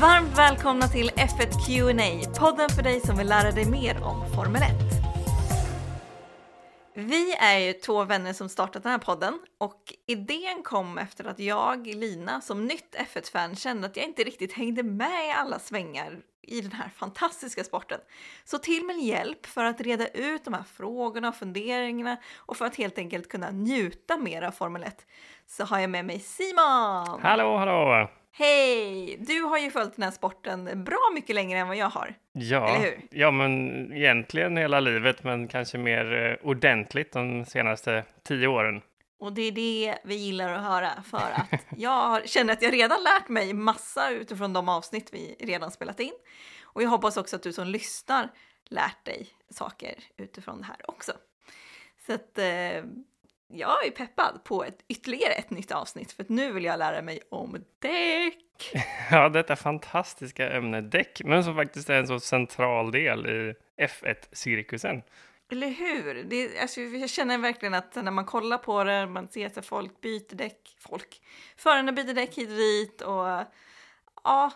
Varmt välkomna till F1 Q&A, podden för dig som vill lära dig mer om Formel 1. Vi är ju två vänner som startat den här podden och idén kom efter att jag, Lina, som nytt F1-fan kände att jag inte riktigt hängde med i alla svängar i den här fantastiska sporten. Så till min hjälp för att reda ut de här frågorna och funderingarna och för att helt enkelt kunna njuta mer av Formel 1 så har jag med mig Simon! Hallå, hallå! Hej! Du har ju följt den här sporten bra mycket längre än vad jag har. Ja, ja men egentligen hela livet, men kanske mer eh, ordentligt de senaste tio åren. Och det är det vi gillar att höra för att jag känner att jag redan lärt mig massa utifrån de avsnitt vi redan spelat in. Och jag hoppas också att du som lyssnar lärt dig saker utifrån det här också. Så att eh, jag är peppad på ett, ytterligare ett nytt avsnitt för att nu vill jag lära mig om däck. Ja, detta fantastiska ämne däck, men som faktiskt är en så central del i F1-cirkusen. Eller hur? Det, alltså, jag känner verkligen att när man kollar på det, man ser att folk byter däck, folk, förarna byter däck hit och dit och ja,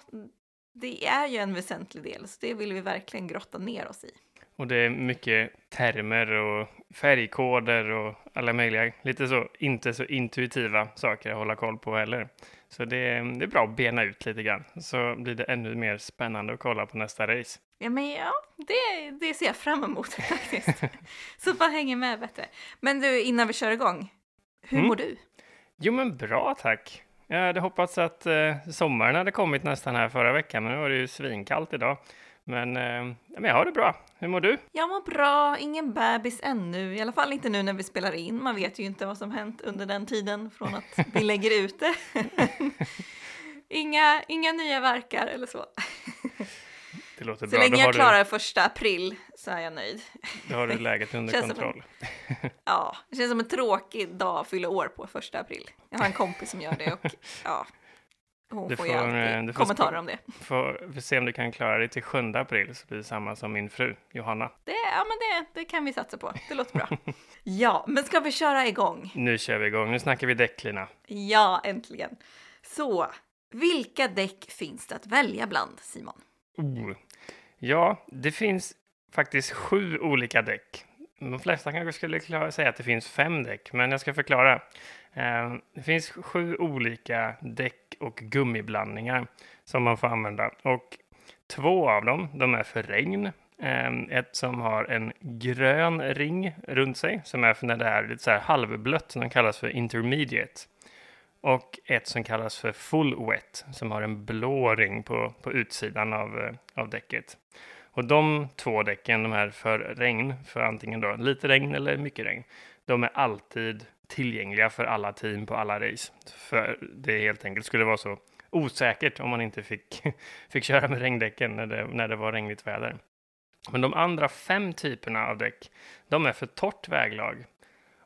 det är ju en väsentlig del, så det vill vi verkligen grotta ner oss i. Och det är mycket termer och färgkoder och alla möjliga, lite så, inte så intuitiva saker att hålla koll på heller. Så det, är- det är bra att bena ut lite grann, så blir det ännu mer spännande att kolla på nästa race. Ja, men ja, det, det ser jag fram emot faktiskt. så man hänger med bättre. Men du, innan vi kör igång, hur Mm. mår du? Jo, men bra tack. Jag hade hoppats att eh, sommaren hade kommit nästan här förra veckan, men nu var det ju svinkallt idag. Men, eh, men jag har det bra. Hur mår du? Jag mår bra, ingen bebis ännu, i alla fall inte nu när vi spelar in. Man vet ju inte vad som hänt under den tiden från att vi lägger ut det. inga, inga nya verkar eller så. Det låter Så bra. länge jag du, klarar första april så är jag nöjd. då har du läget under Känns kontroll. Ja, det känns som en tråkig dag att fylla år på första april. Jag har en kompis som gör det och ja, hon Du får ju får, alltid eh, du får kommentarer om det. Får får se om du kan klara dig till 7 april, så blir det samma som min fru Johanna. det ja, men det, det kan vi satsa på. Det låter bra. Ja, men ska vi köra igång? Nu kör vi igång. Nu snackar vi däck, Lina. Ja, äntligen. Så, vilka däck finns det att välja bland, Simon? Oh. Ja, det finns faktiskt sju olika däck. De flesta kanske skulle klara, säga att det finns fem däck, men jag ska förklara. Eh, det finns sju olika däck och gummiblandningar som man får använda. Och två av dem, de är för regn. Ehm, ett som har en grön ring runt sig, som är för när det är lite så här halvblött, som kallas för intermediate. Och ett som kallas för full wet, som har en blå ring på, på utsidan av, eh, av däcket. Och de två däcken, de här för regn, för antingen då lite regn eller mycket regn, de är alltid tillgängliga för alla team på alla race. För det helt enkelt skulle vara så osäkert om man inte fick, fick köra med regndäcken när det, när det var regnigt väder. Men de andra fem typerna av däck, de är för torrt väglag.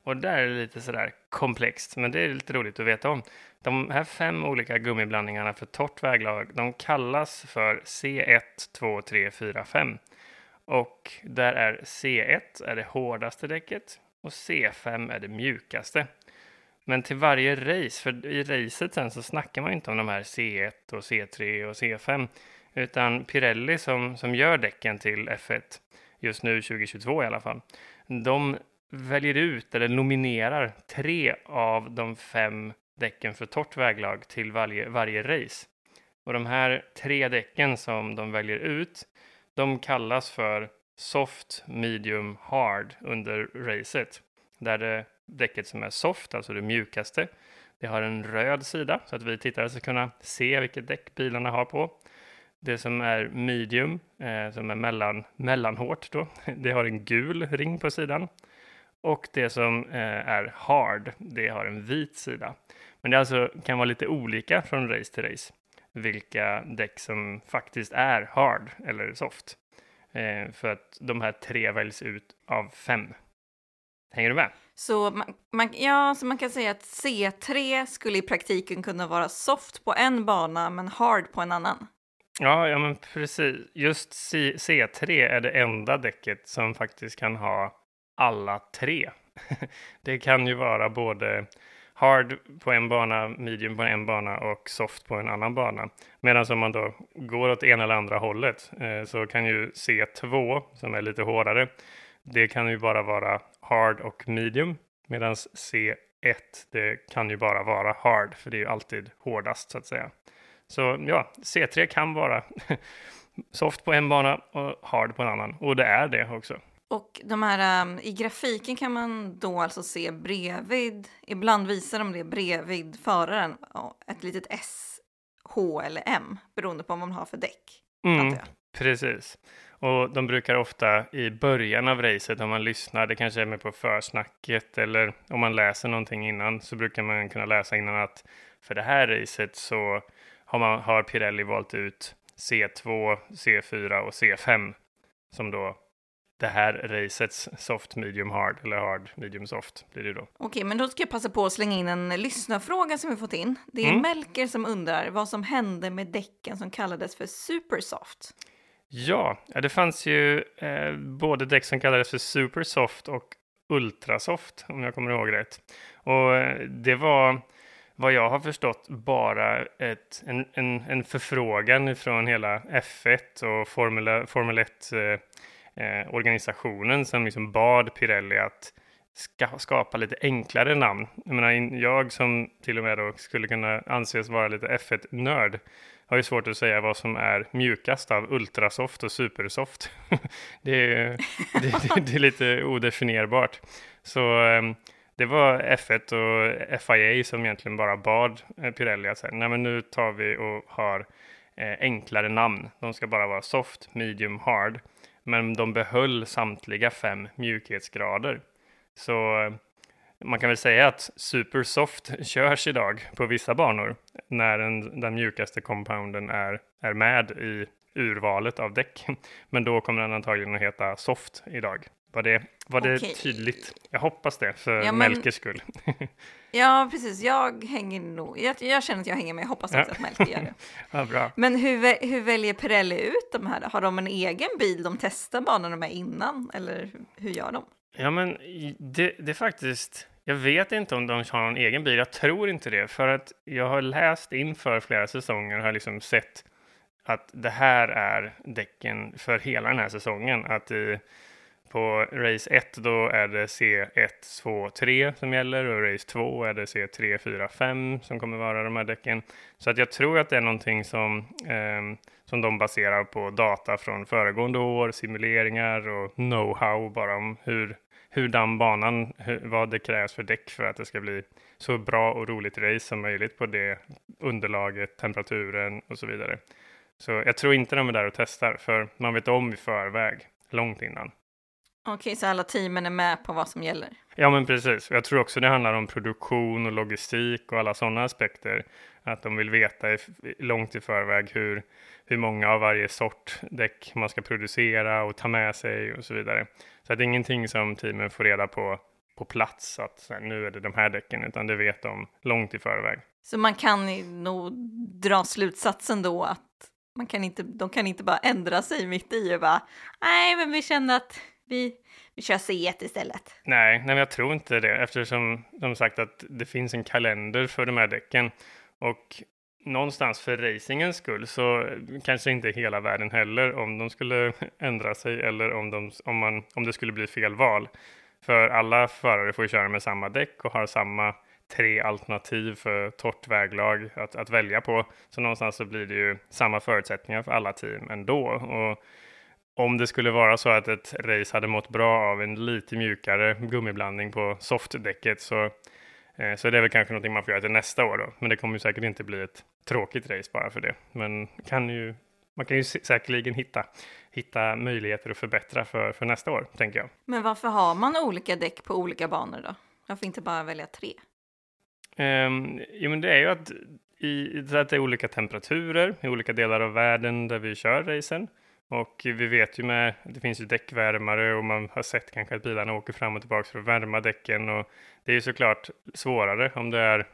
Och där är det lite sådär komplext, men det är lite roligt att veta om. De här fem olika gummiblandningarna för torrt väglag, de kallas för C1, 2, 3, 4, 5. Och där är C1 är det hårdaste däcket och C5 är det mjukaste. Men till varje race, för i racet sen så snackar man inte om de här C1 och C3 och C5, utan Pirelli som, som gör däcken till F1, just nu 2022 i alla fall, de väljer ut eller nominerar tre av de fem däcken för torrt väglag till varje, varje race. Och de här tre däcken som de väljer ut, de kallas för soft, medium, hard under racet. Där det däcket som är soft, alltså det mjukaste, det har en röd sida så att vi tittare ska kunna se vilket däck bilarna har på. Det som är medium, eh, som är mellan, mellanhårt då, det har en gul ring på sidan. Och det som eh, är hard, det har en vit sida. Men det alltså kan vara lite olika från race till race vilka däck som faktiskt är hard eller soft. Eh, för att de här tre väljs ut av fem. Hänger du med? Så man, man, ja, så man kan säga att C3 skulle i praktiken kunna vara soft på en bana men hard på en annan. Ja, ja men precis. Just C- C3 är det enda däcket som faktiskt kan ha alla tre. det kan ju vara både hard på en bana, medium på en bana och soft på en annan bana. Medan om man då går åt ena eller andra hållet eh, så kan ju C2 som är lite hårdare, det kan ju bara vara hard och medium medan C1 det kan ju bara vara hard för det är ju alltid hårdast så att säga. Så ja, C3 kan vara soft på en bana och hard på en annan och det är det också. Och de här, um, i grafiken kan man då alltså se bredvid, ibland visar de det bredvid föraren, ett litet S, H eller M, beroende på vad man har för däck. Mm, precis. Och de brukar ofta i början av racet, om man lyssnar, det kanske är med på försnacket eller om man läser någonting innan, så brukar man kunna läsa innan att för det här racet så har, man, har Pirelli valt ut C2, C4 och C5 som då det här racets soft, medium, hard eller hard, medium, soft blir det då. Okej, men då ska jag passa på att slänga in en lyssnarfråga som vi fått in. Det är mm. Melker som undrar vad som hände med däcken som kallades för supersoft. Ja, det fanns ju eh, både däck som kallades för supersoft och ultrasoft om jag kommer ihåg rätt. Och eh, det var vad jag har förstått bara ett, en, en, en förfrågan från hela F1 och Formel, Formel 1 eh, eh, organisationen som liksom bad Pirelli att ska, skapa lite enklare namn. Jag, menar, jag som till och med då skulle kunna anses vara lite F1-nörd har ju svårt att säga vad som är mjukast av Ultrasoft och Supersoft. det, är, det, det, det, är lite odefinierbart. Så eh, det var F1 och FIA som egentligen bara bad eh, Pirelli att säga, nej men nu tar vi och har eh, enklare namn. De ska bara vara soft, medium, hard men de behöll samtliga fem mjukhetsgrader. Så eh, man kan väl säga att Supersoft körs idag på vissa banor när den, den mjukaste compounden är, är med i urvalet av däck. Men då kommer den antagligen att heta Soft idag. Var det, var det tydligt? Jag hoppas det, för ja, men... Melkers skull. ja, precis. Jag hänger nog... Jag, jag, känner att jag hänger med. Jag hoppas också ja. att Melker gör det. ja, bra. Men hur, hur väljer Pirelli ut de här? Har de en egen bil de testar banorna med innan? Eller hur gör de? Ja, men det, det är faktiskt... Jag vet inte om de har någon egen bil. Jag tror inte det. För att jag har läst inför flera säsonger och har liksom sett att det här är däcken för hela den här säsongen. Att i på race 1 då är det C1, 2, 3 som gäller och race 2 är det C3, 4, 5 som kommer vara de här däcken. Så att jag tror att det är någonting som, eh, som de baserar på data från föregående år, simuleringar och know-how bara om hur, hur den banan, hur, vad det krävs för däck för att det ska bli så bra och roligt race som möjligt på det underlaget, temperaturen och så vidare. Så jag tror inte de är där och testar, för man vet om i förväg, långt innan. Okej, så alla teamen är med på vad som gäller? Ja, men precis. Jag tror också det handlar om produktion och logistik och alla sådana aspekter. Att de vill veta i, långt i förväg hur, hur många av varje sort däck man ska producera och ta med sig och så vidare. Så att det är ingenting som teamen får reda på på plats att nu är det de här däcken, utan det vet de långt i förväg. Så man kan nog dra slutsatsen då att man kan inte, de kan inte bara ändra sig mitt i och bara nej, men vi känner att vi, vi kör C1 istället. Nej, nej, jag tror inte det eftersom de sagt att det finns en kalender för de här däcken. Och någonstans för racingens skull så kanske inte hela världen heller om de skulle ändra sig eller om, de, om, man, om det skulle bli fel val. För alla förare får ju köra med samma däck och har samma tre alternativ för torrt väglag att, att välja på. Så någonstans så blir det ju samma förutsättningar för alla team ändå. Och om det skulle vara så att ett race hade mått bra av en lite mjukare gummiblandning på softdäcket så, eh, så är det väl kanske någonting man får göra till nästa år då. Men det kommer ju säkert inte bli ett tråkigt race bara för det. Men kan ju, man kan ju säkerligen hitta, hitta möjligheter att förbättra för, för nästa år, tänker jag. Men varför har man olika däck på olika banor då? Varför inte bara välja tre? Um, jo, men det är ju att, i, att det är olika temperaturer i olika delar av världen där vi kör racen. Och vi vet ju med, det finns ju däckvärmare och man har sett kanske att bilarna åker fram och tillbaka för att värma däcken och det är ju såklart svårare om det är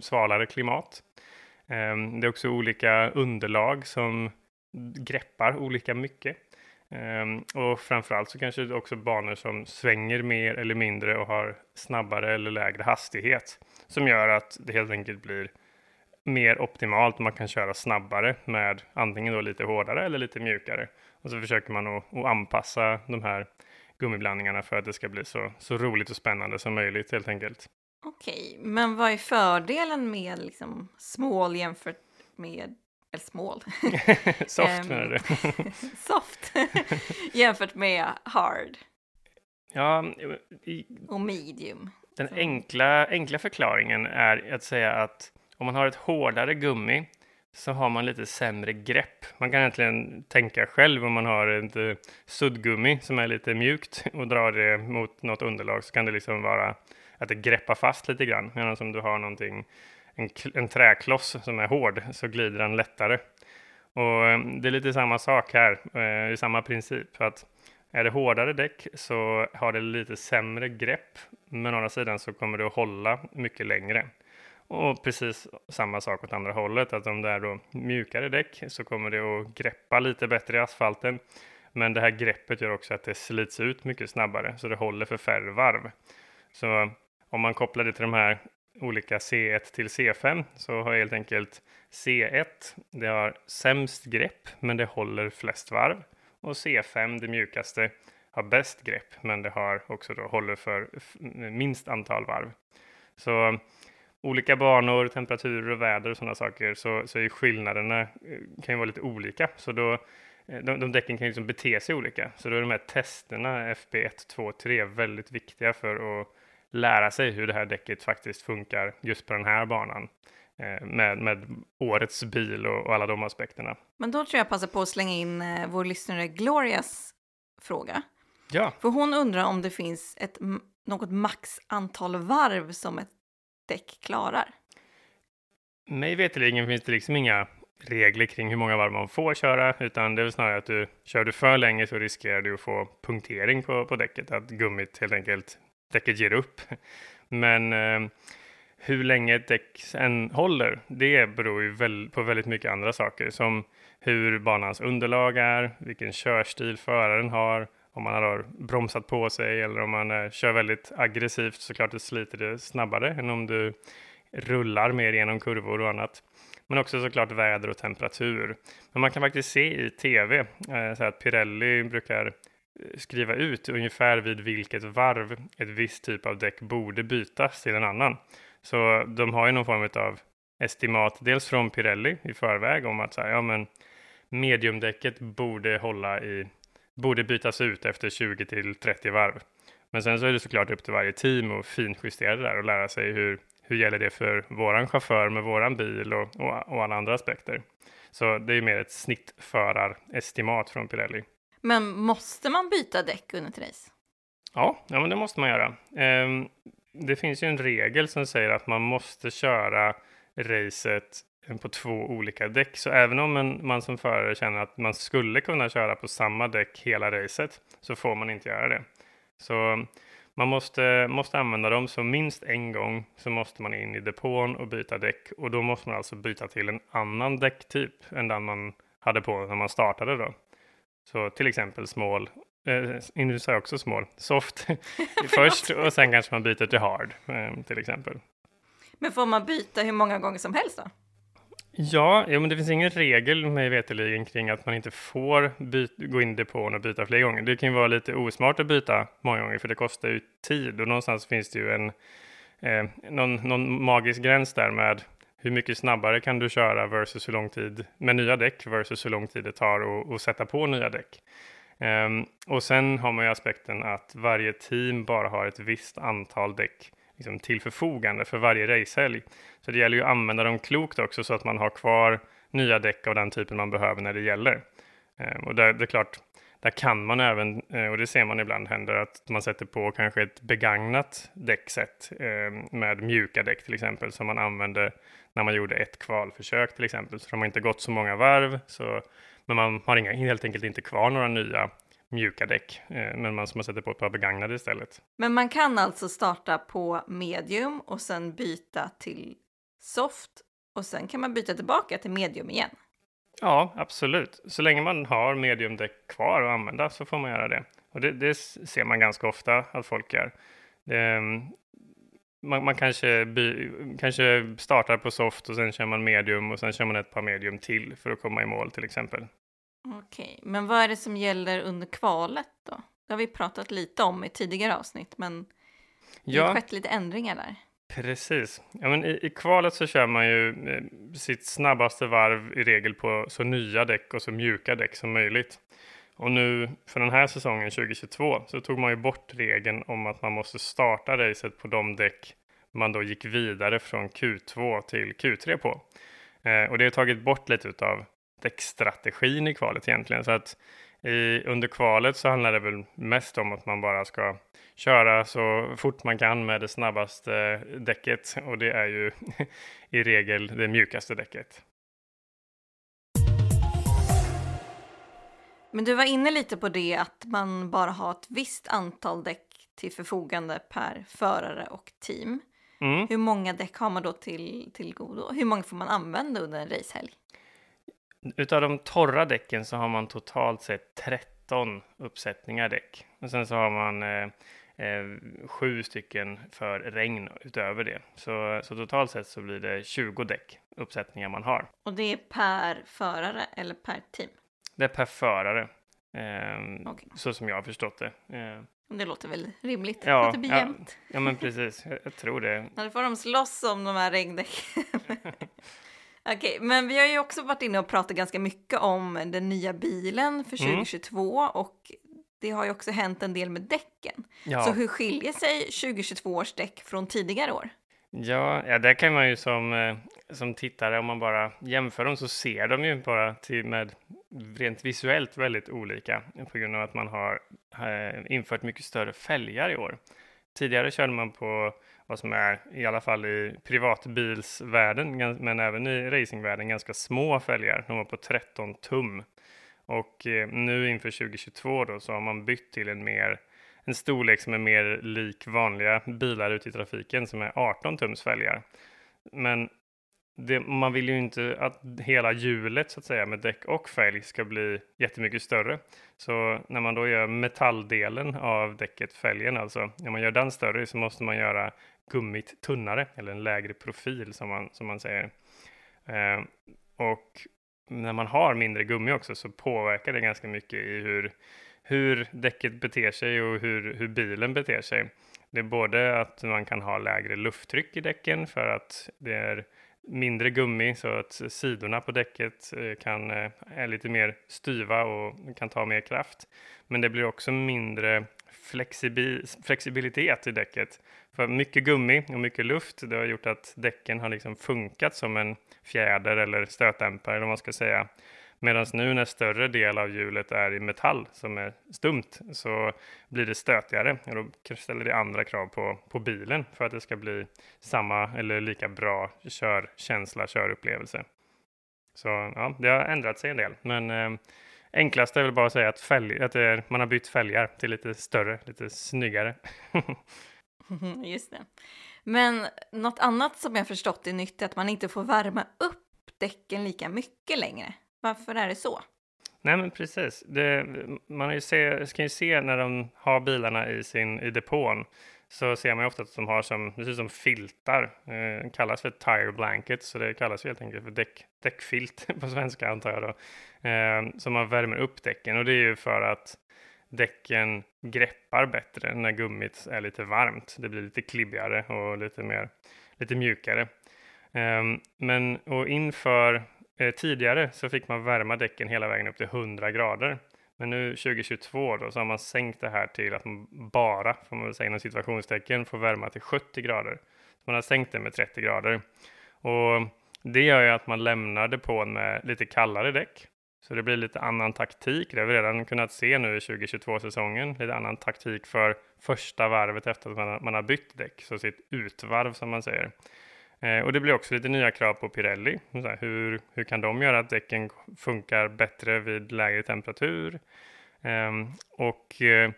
svalare klimat. Ehm, det är också olika underlag som greppar olika mycket. Ehm, och framförallt så kanske det också banor som svänger mer eller mindre och har snabbare eller lägre hastighet som gör att det helt enkelt blir mer optimalt. Man kan köra snabbare med antingen då lite hårdare eller lite mjukare. Och så försöker man att, att anpassa de här gummiblandningarna för att det ska bli så, så roligt och spännande som möjligt helt enkelt. Okej, men vad är fördelen med liksom small jämfört med eller small. soft menar du? soft jämfört med hard. Ja, i, och medium. Den enkla, enkla förklaringen är att säga att om man har ett hårdare gummi så har man lite sämre grepp. Man kan egentligen tänka själv om man har ett eh, suddgummi som är lite mjukt och drar det mot något underlag så kan det liksom vara att det greppar fast lite grann. Medan om du har någonting, en, en träkloss som är hård så glider den lättare. Och eh, det är lite samma sak här, eh, i samma princip. Att är det hårdare däck så har det lite sämre grepp, men å andra sidan så kommer det att hålla mycket längre. Och precis samma sak åt andra hållet, att om det är då mjukare däck så kommer det att greppa lite bättre i asfalten. Men det här greppet gör också att det slits ut mycket snabbare, så det håller för färre varv. Så om man kopplar det till de här olika C1 till C5 så har helt enkelt C1, det har sämst grepp, men det håller flest varv. Och C5, det mjukaste, har bäst grepp, men det har också då håller för minst antal varv. Så olika banor, temperaturer och väder och sådana saker så, så är skillnaderna eh, kan ju vara lite olika. Så då, eh, de, de däcken kan ju liksom bete sig olika. Så då är de här testerna FP1, 2, 3 väldigt viktiga för att lära sig hur det här däcket faktiskt funkar just på den här banan eh, med, med årets bil och, och, alla de aspekterna. Men då tror jag passa på att slänga in eh, vår lyssnare Glorias fråga. Ja. För hon undrar om det finns ett, något max antal varv som ett däck klarar. Mig veterligen finns det liksom inga regler kring hur många varv man får köra, utan det är väl snarare att du kör du för länge så riskerar du att få punktering på, på däcket, att gummit helt enkelt däcket ger upp. Men eh, hur länge ett däck sen håller, det beror ju väl, på väldigt mycket andra saker som hur banans underlag är, vilken körstil föraren har, om man har bromsat på sig eller om man eh, kör väldigt aggressivt så klart det sliter det snabbare än om du rullar mer genom kurvor och annat. Men också såklart väder och temperatur. Men man kan faktiskt se i tv eh, så att Pirelli brukar eh, skriva ut ungefär vid vilket varv ett visst typ av däck borde bytas till en annan. Så de har ju någon form av estimat, dels från Pirelli i förväg om att så här, ja, men mediumdäcket borde hålla i, borde bytas ut efter 20 till 30 varv. Men sen så är det såklart upp till varje team att finjustera det där och lära sig hur, hur gäller det för våran chaufför med våran bil och, och, och alla andra aspekter. Så det är mer ett snittförarestimat från Pirelli. Men måste man byta däck under ett race? Ja, ja men det måste man göra. Ehm, det finns ju en regel som säger att man måste köra racet på två olika däck. Så även om en, man som förare känner att man skulle kunna köra på samma däck hela racet så får man inte göra det. Så man måste, måste använda dem, så minst en gång så måste man in i depån och byta däck och då måste man alltså byta till en annan däcktyp än den man hade på när man startade då. Så till exempel small, eh, nu sa jag också small, soft först och sen kanske man byter till hard eh, till exempel. Men får man byta hur många gånger som helst då? Ja, ja men det finns ingen regel mig veterligen kring att man inte får gå in i depån och byta fler gånger. Det kan ju vara lite osmart att byta många gånger för det kostar ju tid och någonstans finns det ju en eh, någon, någon magisk gräns där med hur mycket snabbare kan du köra versus hur lång tid med nya däck versus hur lång tid det tar att sätta på nya däck. Um, och sen har man ju aspekten att varje team bara har ett visst antal däck liksom, till förfogande för varje racehelg. Så det gäller ju att använda dem klokt också så att man har kvar nya däck av den typen man behöver när det gäller. Ehm, och det, det är klart, där kan man även, eh, och det ser man ibland händer, att man sätter på kanske ett begagnat däcksätt ehm, med mjuka däck till exempel som man använde när man gjorde ett kvalförsök till exempel. Så de har inte gått så många varv, så, men man har inga, helt enkelt inte kvar några nya mjuka däck, eh, men man, som man sätter på ett par begagnade istället. Men man kan alltså starta på medium och sen byta till soft och sen kan man byta tillbaka till medium igen? Ja, absolut. Så länge man har mediumdäck kvar att använda så får man göra det. Och det, det ser man ganska ofta att folk gör. Det, man, man kanske, by, kanske startar på soft och sen kör man medium och sen kör man ett par medium till för att komma i mål till exempel. Okej, men vad är det som gäller under kvalet då? Det har vi pratat lite om i tidigare avsnitt, men det har skett lite ändringar där. Precis. Ja, men i, I kvalet så kör man ju eh, sitt snabbaste varv i regel på så nya däck och så mjuka däck som möjligt. Och nu för den här säsongen 2022 så tog man ju bort regeln om att man måste starta racet på de däck man då gick vidare från Q2 till Q3 på. Eh, och det har tagit bort lite av däckstrategin i kvalet egentligen. Så att i, under kvalet så handlar det väl mest om att man bara ska köra så fort man kan med det snabbaste däcket och det är ju i regel det mjukaste däcket. Men du var inne lite på det att man bara har ett visst antal däck till förfogande per förare och team. Mm. Hur många däck har man då till, till godo? Hur många får man använda under en racehelg? Utav de torra däcken så har man totalt sett 13 uppsättningar däck. Och sen så har man eh, eh, sju stycken för regn utöver det. Så, så totalt sett så blir det 20 däck uppsättningar man har. Och det är per förare eller per team? Det är per förare. Eh, okay. Så som jag har förstått det. Eh, det låter väl rimligt? Ja, att det blir ja, jämnt. Ja, men precis. Jag, jag tror det. Då får de slåss om de här regndäcken. Okej, okay, men vi har ju också varit inne och pratat ganska mycket om den nya bilen för 2022 mm. och det har ju också hänt en del med däcken. Ja. Så hur skiljer sig 2022 års däck från tidigare år? Ja, ja där kan man ju som, eh, som tittare, om man bara jämför dem så ser de ju bara till med rent visuellt väldigt olika på grund av att man har eh, infört mycket större fälgar i år. Tidigare körde man på vad som är, i alla fall i privatbilsvärlden, men även i racingvärlden, ganska små fälgar. De var på 13 tum. Och eh, nu inför 2022 då så har man bytt till en mer en storlek som är mer lik vanliga bilar ute i trafiken som är 18 tums fälgar. Men det, man vill ju inte att hela hjulet så att säga med däck och fälg ska bli jättemycket större. Så när man då gör metalldelen av däcket, fälgen alltså, när man gör den större så måste man göra gummit tunnare eller en lägre profil som man, som man säger. Eh, och när man har mindre gummi också så påverkar det ganska mycket i hur, hur däcket beter sig och hur, hur bilen beter sig. Det är både att man kan ha lägre lufttryck i däcken för att det är mindre gummi så att sidorna på däcket eh, kan, eh, är lite mer styva och kan ta mer kraft. Men det blir också mindre flexibil, flexibilitet i däcket. För mycket gummi och mycket luft, det har gjort att däcken har liksom funkat som en fjäder eller stötdämpare, eller vad man ska säga. Medan nu när större del av hjulet är i metall som är stumt så blir det stötigare och då ställer det andra krav på, på bilen för att det ska bli samma eller lika bra körkänsla, körupplevelse. Så ja, det har ändrat sig en del, men eh, enklast är väl bara att säga att, fälg, att är, man har bytt fälgar till lite större, lite snyggare. Just det. Men något annat som jag förstått är nytt är att man inte får värma upp däcken lika mycket längre. Varför är det så? Nej, men precis. Det, man ju se, kan ju se när de har bilarna i, sin, i depån så ser man ju ofta att de har som, det ser ut som filtar, eh, kallas för tire blankets, så det kallas helt enkelt för däck, däckfilt på svenska antar jag då. Eh, så man värmer upp däcken och det är ju för att däcken greppar bättre när gummit är lite varmt. Det blir lite klibbigare och lite mer, lite mjukare. Eh, men och inför Eh, tidigare så fick man värma däcken hela vägen upp till 100 grader. Men nu 2022 då, så har man sänkt det här till att man bara, får man väl säga inom situationstecken, får värma till 70 grader. Så man har sänkt det med 30 grader. Och det gör ju att man lämnar depån med lite kallare däck. Så det blir lite annan taktik. Det har vi redan kunnat se nu i 2022-säsongen. Lite annan taktik för första varvet efter att man har, man har bytt däck. Så sitt utvarv som man säger. Eh, och det blir också lite nya krav på Pirelli. Här, hur, hur kan de göra att däcken funkar bättre vid lägre temperatur? Ehm, och eh,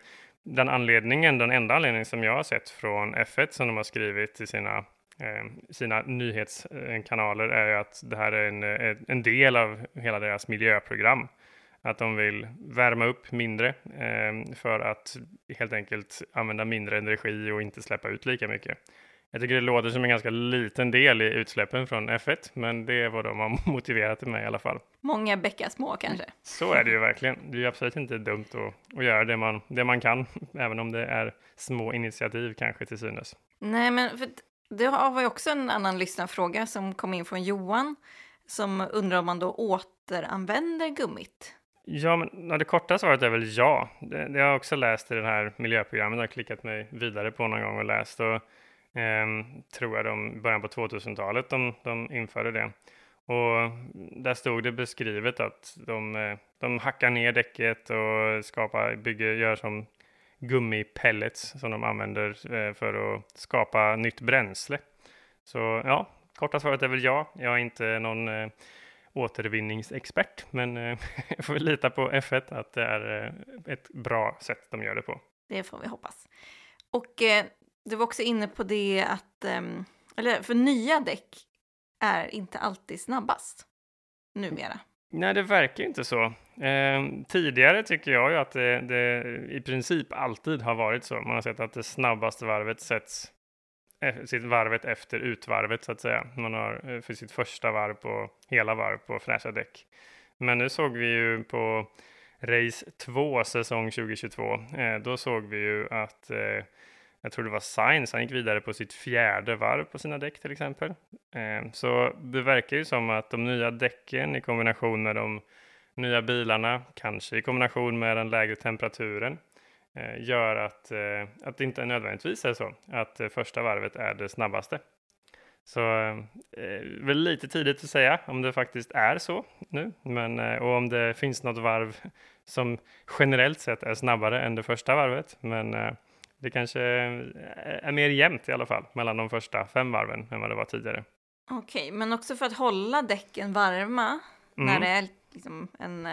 den anledningen, den enda anledningen som jag har sett från F1 som de har skrivit i sina ehm, sina nyhetskanaler är att det här är en, eh, en del av hela deras miljöprogram. Att de vill värma upp mindre ehm, för att helt enkelt använda mindre energi och inte släppa ut lika mycket. Jag tycker det låter som en ganska liten del i utsläppen från F1, men det är vad de har motiverat det med i alla fall. Många bäckar små kanske? Så är det ju verkligen. Det är ju absolut inte dumt att, att göra det man, det man kan, även om det är små initiativ kanske till synes. Nej, men för det var ju också en annan lyssnarfråga som kom in från Johan som undrar om man då återanvänder gummit. Ja, men det korta svaret är väl ja. Det, det har jag också läst i det här miljöprogrammet. Har klickat mig vidare på någon gång och läst. Och Ehm, tror jag de början på 2000-talet de, de införde det. Och där stod det beskrivet att de, eh, de hackar ner däcket och skapar, bygger, gör som gummipellets som de använder eh, för att skapa nytt bränsle. Så ja, korta svaret är väl ja. Jag är inte någon eh, återvinningsexpert, men eh, jag får väl lita på F1 att det är eh, ett bra sätt de gör det på. Det får vi hoppas. Och eh, du var också inne på det att, ehm, eller för nya däck är inte alltid snabbast numera. Nej, det verkar inte så. Eh, tidigare tycker jag ju att det, det, i princip alltid har varit så. Man har sett att det snabbaste varvet sätts e-, sitt varvet efter utvarvet så att säga. Man har eh, för sitt första varv på hela varv på fräscha däck. Men nu såg vi ju på race 2 säsong 2022. Eh, då såg vi ju att eh, jag tror det var Sainz, han gick vidare på sitt fjärde varv på sina däck till exempel. Eh, så det verkar ju som att de nya däcken i kombination med de nya bilarna, kanske i kombination med den lägre temperaturen, eh, gör att, eh, att det inte nödvändigtvis är så att första varvet är det snabbaste. Så eh, väl lite tidigt att säga om det faktiskt är så nu, men och om det finns något varv som generellt sett är snabbare än det första varvet. Men det kanske är mer jämnt i alla fall mellan de första fem varven än vad det var tidigare. Okej, okay, men också för att hålla däcken varma mm. när det är liksom en,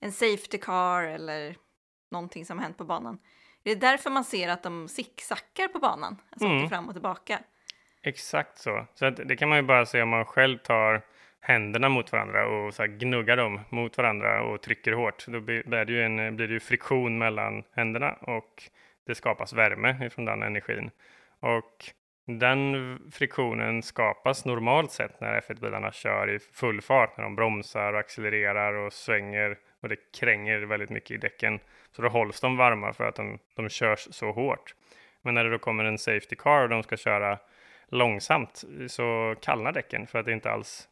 en safety car eller någonting som har hänt på banan. Det är därför man ser att de zigzaggar på banan, alltså mm. åker fram och tillbaka. Exakt så. Så det kan man ju bara se om man själv tar händerna mot varandra och så gnuggar dem mot varandra och trycker hårt. Då blir det ju, en, blir det ju friktion mellan händerna och det skapas värme från den energin. Och den friktionen skapas normalt sett när F1-bilarna kör i full fart, när de bromsar och accelererar och svänger och det kränger väldigt mycket i däcken. Så då hålls de varma för att de, de körs så hårt. Men när det då kommer en Safety Car och de ska köra långsamt så kallnar däcken för att det inte alls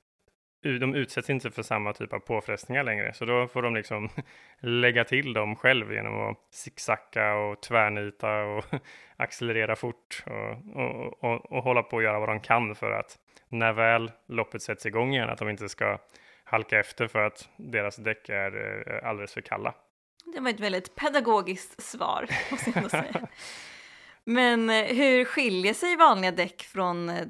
de utsätts inte för samma typ av påfrestningar längre, så då får de liksom lägga till dem själv genom att zigzacka och tvärnita och accelerera fort och, och, och, och, hålla på att göra vad de kan för att när väl loppet sätts igång igen, att de inte ska halka efter för att deras däck är eh, alldeles för kalla. Det var ett väldigt pedagogiskt svar, måste jag säga. Men eh, hur skiljer sig vanliga däck från eh,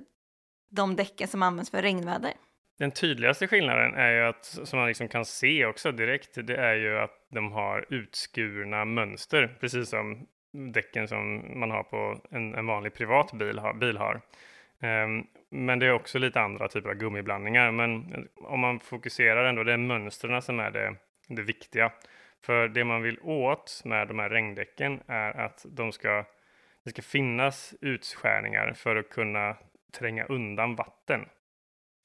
de däcken som används för regnväder? Den tydligaste skillnaden är ju att, som man liksom kan se också direkt, det är ju att de har utskurna mönster, precis som däcken som man har på en, en vanlig privat bil, har, bil har. Um, men det är också lite andra typer av gummiblandningar. Men om man fokuserar ändå, det är mönstren som är det, det viktiga. För det man vill åt med de här regndäcken är att de ska, det ska finnas utskärningar för att kunna tränga undan vatten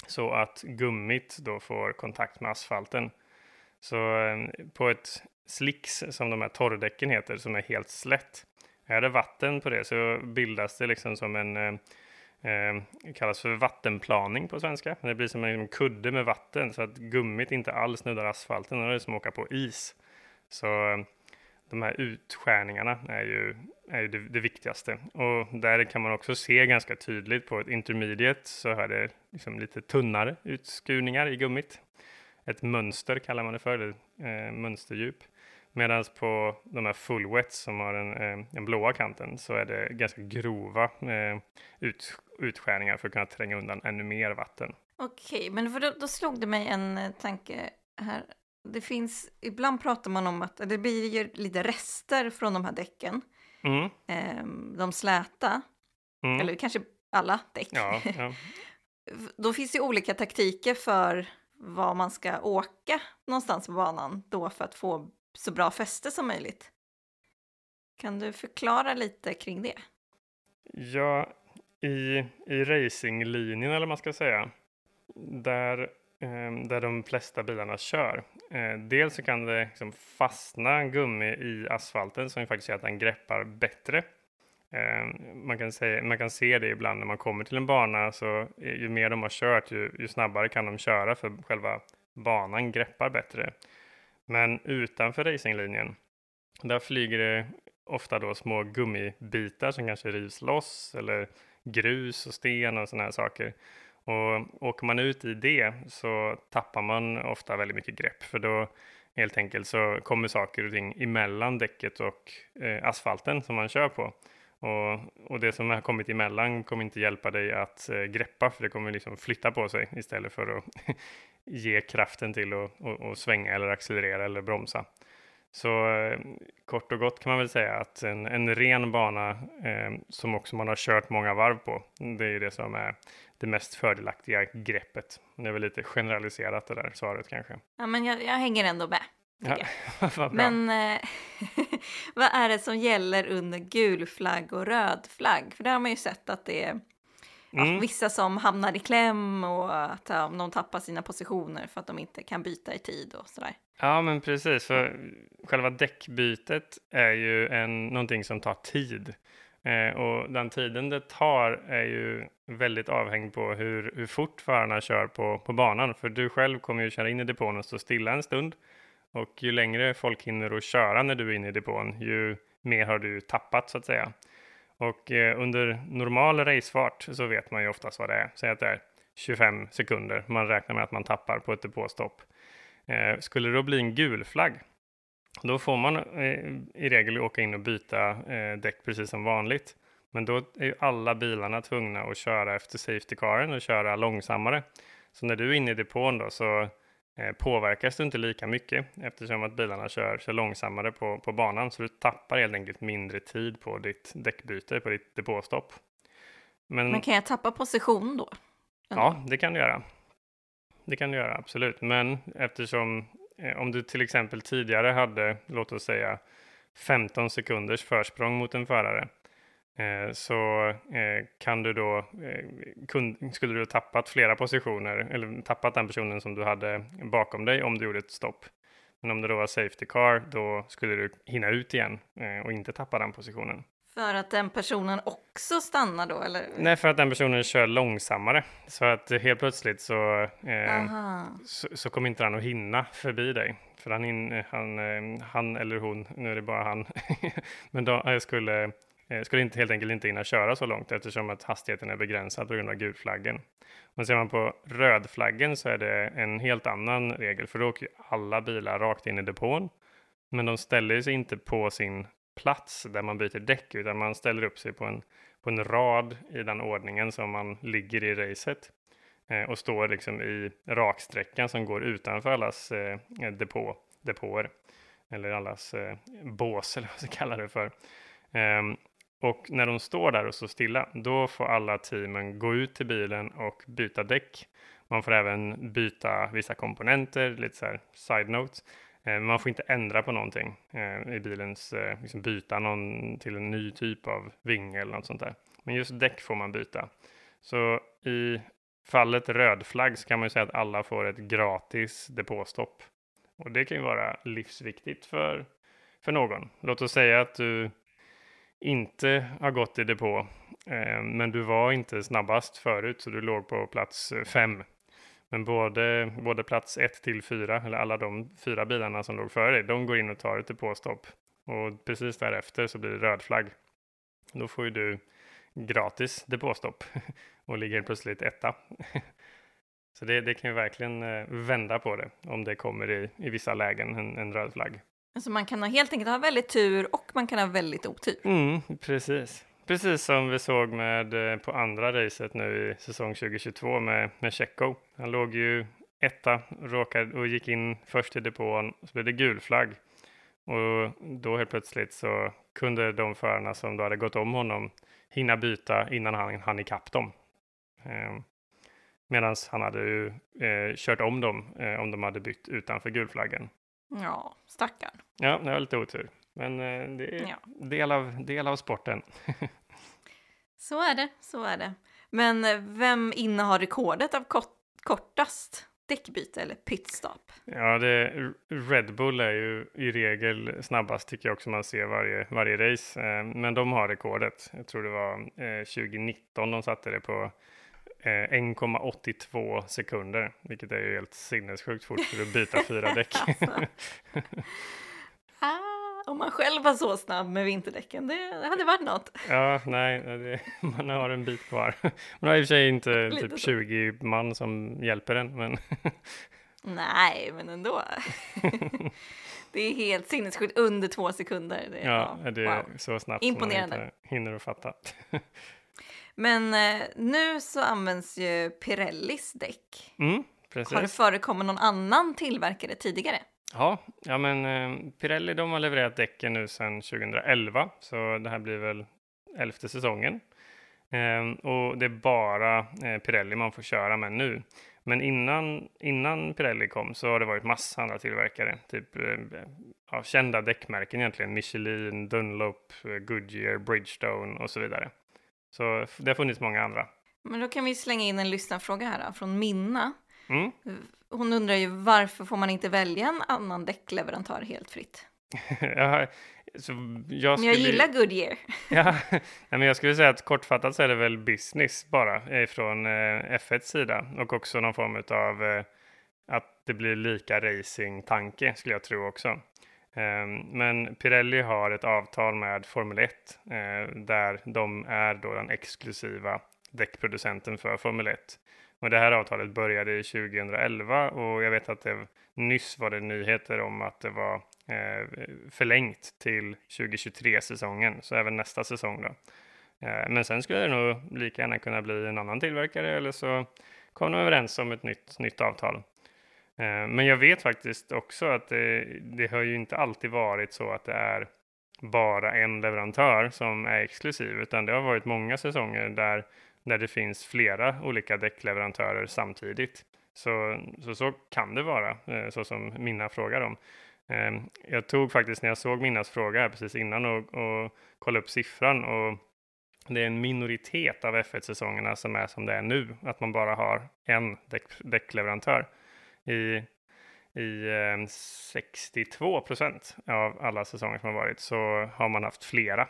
så att gummit då får kontakt med asfalten. Så ehm, på ett slicks som de här torrdäcken heter som är helt slätt. Är det vatten på det så bildas det liksom som en eh, kallas för vattenplaning på svenska. Det blir som en liksom kudde med vatten så att gummit inte alls nuddar asfalten. Det är som att åka på is. Så ehm, de här utskärningarna är ju, är ju det, det, viktigaste. Och där kan man också se ganska tydligt på ett intermediate så är det liksom lite tunnare utskurningar i gummit. Ett mönster kallar man det för, eller eh, mönsterdjup. Medan på de här full wet som har den, eh, den blåa kanten så är det ganska grova eh, ut, utskärningar för att kunna tränga undan ännu mer vatten. Okej, men för då, då slog det mig en eh, tanke här det finns, ibland pratar man om att det blir lite rester från de här däcken. Mm. Eh, de släta, mm. eller kanske alla däck. Ja, ja. Då finns det olika taktiker för var man ska åka någonstans på banan då för att få så bra fäste som möjligt. Kan du förklara lite kring det? Ja, i, i racinglinjen eller vad man ska säga, där, Ehm, där de flesta bilarna kör. Eh, dels så kan det liksom fastna gummi i asfalten som faktiskt gör att den greppar bättre. Eh, man, kan säga, man kan se det ibland när man kommer till en bana, så ju mer de har kört, ju, ju snabbare kan de köra för själva banan greppar bättre. Men utanför racinglinjen, där flyger det ofta då små gummibitar som kanske rivs loss eller grus och sten och sådana här saker. Och åker man ut i det så tappar man ofta väldigt mycket grepp för då helt enkelt så kommer saker och ting emellan däcket och eh, asfalten som man kör på. Och, och, det som har kommit emellan kommer inte hjälpa dig att eh, greppa för det kommer liksom flytta på sig istället för att ge kraften till att svänga eller accelerera eller bromsa. Så eh, kort och gott kan man väl säga att en, en ren bana eh, som också man har kört många varv på, det är det som är det mest fördelaktiga greppet. Det är väl lite generaliserat det där svaret kanske. Ja, men jag, jag hänger ändå med. Ja, men eh, vad är det som gäller under gul flagg och röd flagg? För där har man ju sett att det är mm. vissa som hamnar i kläm och att ja, de tappar sina positioner för att de inte kan byta i tid och sådär. Ja, men precis. För själva däckbytet är ju en, någonting som tar tid. Eh, och den tiden det tar är ju väldigt avhängig på hur, hur fort förarna kör på, på banan. För du själv kommer ju köra in i depån och stå stilla en stund. Och ju längre folk hinner att köra när du är inne i depån, ju mer har du tappat så att säga. Och eh, under normal racefart så vet man ju oftast vad det är. Säg att det är 25 sekunder man räknar med att man tappar på ett depåstopp. Eh, skulle det då bli en gul flagg, då får man eh, i regel åka in och byta eh, däck precis som vanligt. Men då är ju alla bilarna tvungna att köra efter safety caren och köra långsammare. Så när du är inne i depån då så eh, påverkas du inte lika mycket eftersom att bilarna kör, kör långsammare på, på banan. Så du tappar helt enkelt mindre tid på ditt däckbyte, på ditt depåstopp. Men, Men kan jag tappa position då? Ja, det kan du göra. Det kan du göra, absolut. Men eftersom Eh, om du till exempel tidigare hade, låt oss säga, 15 sekunders försprång mot en förare eh, så eh, kan du då, skulle du ha tappat flera positioner eller tappat den personen som du hade bakom dig om du gjorde ett stopp. Men om det då var safety car, då skulle du hinna ut igen och inte tappa den positionen. För att den personen också stannar då eller? Nej, för att den personen kör långsammare. Så att helt plötsligt så, eh, så, så, kommer inte han att hinna förbi dig. För han, in, han, eh, han eller hon, nu är det bara han, men då jag skulle, eh, skulle inte, helt enkelt inte hinna köra så långt eftersom att hastigheten är begränsad på grund av gulflaggen. Men ser man på rödflaggen så är det en helt annan regel, för då åker alla bilar rakt in i depån. Men de ställer sig inte på sin plats där man byter däck, utan man ställer upp sig på en, på en rad i den ordningen som man ligger i racet eh, och står liksom i raksträckan som går utanför allas eh, depå, depåer eller allas eh, bås eller vad man ska kalla det för. Um, och när de står där och står stilla, då får alla teamen gå ut till bilen och byta däck. Man får även byta vissa komponenter, lite så här side notes. Eh, man får inte ändra på någonting eh, i bilens, eh, liksom byta någon till en ny typ av vinge eller något sånt där. Men just däck får man byta. Så i fallet rödflagg så kan man ju säga att alla får ett gratis depåstopp. Och det kan ju vara livsviktigt för, för någon. Låt oss säga att du inte har gått i depå, men du var inte snabbast förut, så du låg på plats fem men både, både plats 1 till 4, eller alla de fyra bilarna som låg före dig, de går in och tar ett depåstopp. Och precis därefter så blir det röd flagg. Då får ju du gratis depåstopp och ligger plötsligt etta. Så det, det kan ju verkligen eh, vända på det om det kommer i, i vissa lägen en, en röd flagg. Alltså man kan ha, helt enkelt ha väldigt tur och man kan ha väldigt otur. Mm, precis. Precis som vi såg med eh, på andra racet nu i säsong 2022 med, med Checo. Han låg ju etta råkade, och gick in först i depån, så blev det gul flagg. Och då helt plötsligt så kunde de förarna som då hade gått om honom hinna byta innan han hann ikapp dem. Eh, Medan han hade ju eh, kört om dem eh, om de hade bytt utanför gulflaggen. Ja, stackarn. Ja, det var lite otur. Men eh, det är Ja. del, av, del av sporten. Så är det, så är det. Men eh, vem innehar rekordet av kort, kortast däckbyte eller pitstop? Ja, det, Red Bull är ju i regel snabbast tycker jag också man ser varje, varje race. Eh, men de har rekordet. Jag tror det var eh, 2019 de satte det på eh, 1,82 sekunder, vilket är ju helt sinnessjukt fort för att byta fyra däck. Alltså. om man själv var så snabb med vinterdäcken, det hade varit något. ja, nej, det, man har en bit kvar. Man har i och för sig inte Lite typ så. 20 man som hjälper en, men Nej, men ändå. det är helt sinnessjukt, under två sekunder. Det, ja, det är wow. så snabbt Imponerande. som man inte hinner att fatta. Men eh, nu så används ju Pirellis däck. Mm. Har det förekommit någon annan tillverkare tidigare? Ja, ja men eh, Pirelli de har levererat däcken nu sedan 2011, så det här blir väl elfte säsongen. Eh, och det är bara eh, Pirelli man får köra med nu. Men innan, innan Pirelli kom så har det varit massa andra tillverkare, typ eh, ja, kända däckmärken egentligen, Michelin, Dunlop, Goodyear, Bridgestone och så vidare. Så det har funnits många andra. Men då kan vi slänga in en lyssnarfråga här då, från Minna. Mm. Hon undrar ju varför får man inte välja en annan däckleverantör helt fritt? jag, så jag, Men jag skulle- gillar Goodyear. Ja, men jag skulle säga att kortfattat så är det väl business bara från eh, F1 sida och också någon form av eh, att det blir lika racing-tanke skulle jag tro också. Eh, men Pirelli har ett avtal med Formel 1 eh, där de är då den exklusiva däckproducenten för Formel 1. Och det här avtalet började 2011 och jag vet att det nyss var det nyheter om att det var eh, förlängt till 2023-säsongen, så även nästa säsong då. Eh, men sen skulle det nog lika gärna kunna bli en annan tillverkare eller så kom de överens om ett nytt, nytt avtal. Eh, men jag vet faktiskt också att det, det har ju inte alltid varit så att det är bara en leverantör som är exklusiv, utan det har varit många säsonger där, där det finns flera olika däckleverantörer samtidigt. Så, så, så kan det vara, eh, så som Minna frågar om. Ehm, jag tog faktiskt när jag såg Minnas fråga här precis innan och, och kollade upp siffran och det är en minoritet av F1-säsongerna som är som det är nu, att man bara har en däck, däckleverantör. I, i ehm, 62 procent av alla säsonger som har varit så har man haft flera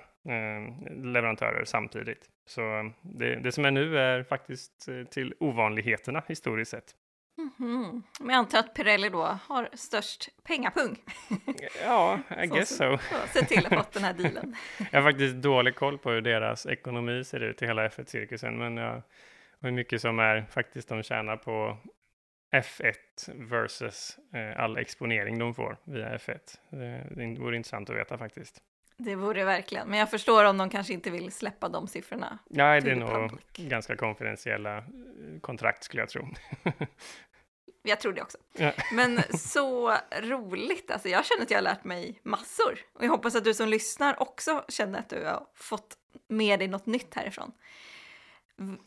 leverantörer samtidigt. Så det, det som är nu är faktiskt eh, till ovanligheterna historiskt sett. Mhm. Men jag antar att Pirelli då har störst pengapung. Ja, I guess so. Så se till att fått den här dealen. Jag har faktiskt dålig koll på hur deras ekonomi ser ut i hela F1-cirkusen, men jag, hur mycket som är faktiskt de tjänar på F1 versus eh, all exponering de får via F1. Det, det vore intressant att veta faktiskt. Det vore verkligen. Men jag förstår om de kanske inte vill släppa de siffrorna. Nej, det är nog public. ganska konfidentiella eh, kontrakt skulle jag tro. Jag tror det också. Ja. Men så roligt. Alltså jag känner att jag har lärt mig massor. Och jag hoppas att du som lyssnar också känner att du har fått med dig något nytt härifrån.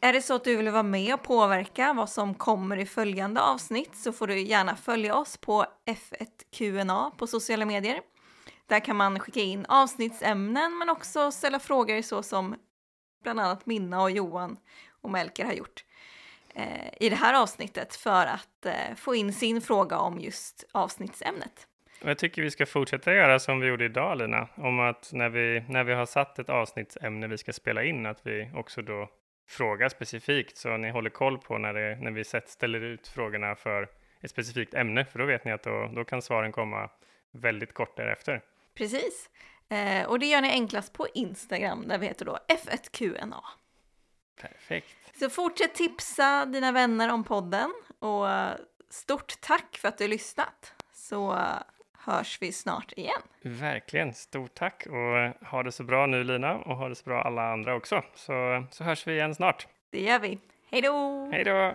Är det så att du vill vara med och påverka vad som kommer i följande avsnitt så får du gärna följa oss på F1QNA på sociala medier. Där kan man skicka in avsnittsämnen men också ställa frågor så som bland annat Minna och Johan och Melker har gjort eh, i det här avsnittet för att eh, få in sin fråga om just avsnittsämnet. Jag tycker vi ska fortsätta göra som vi gjorde idag, Lina, om att när vi, när vi har satt ett avsnittsämne vi ska spela in, att vi också då frågar specifikt, så ni håller koll på när, det, när vi sett, ställer ut frågorna för ett specifikt ämne, för då vet ni att då, då kan svaren komma väldigt kort därefter. Precis. Eh, och det gör ni enklast på Instagram där vi heter då F1QNA. Perfekt. Så fortsätt tipsa dina vänner om podden och stort tack för att du har lyssnat. Så hörs vi snart igen. Verkligen. Stort tack och ha det så bra nu, Lina, och ha det så bra alla andra också. Så, så hörs vi igen snart. Det gör vi. Hej då! Hej då!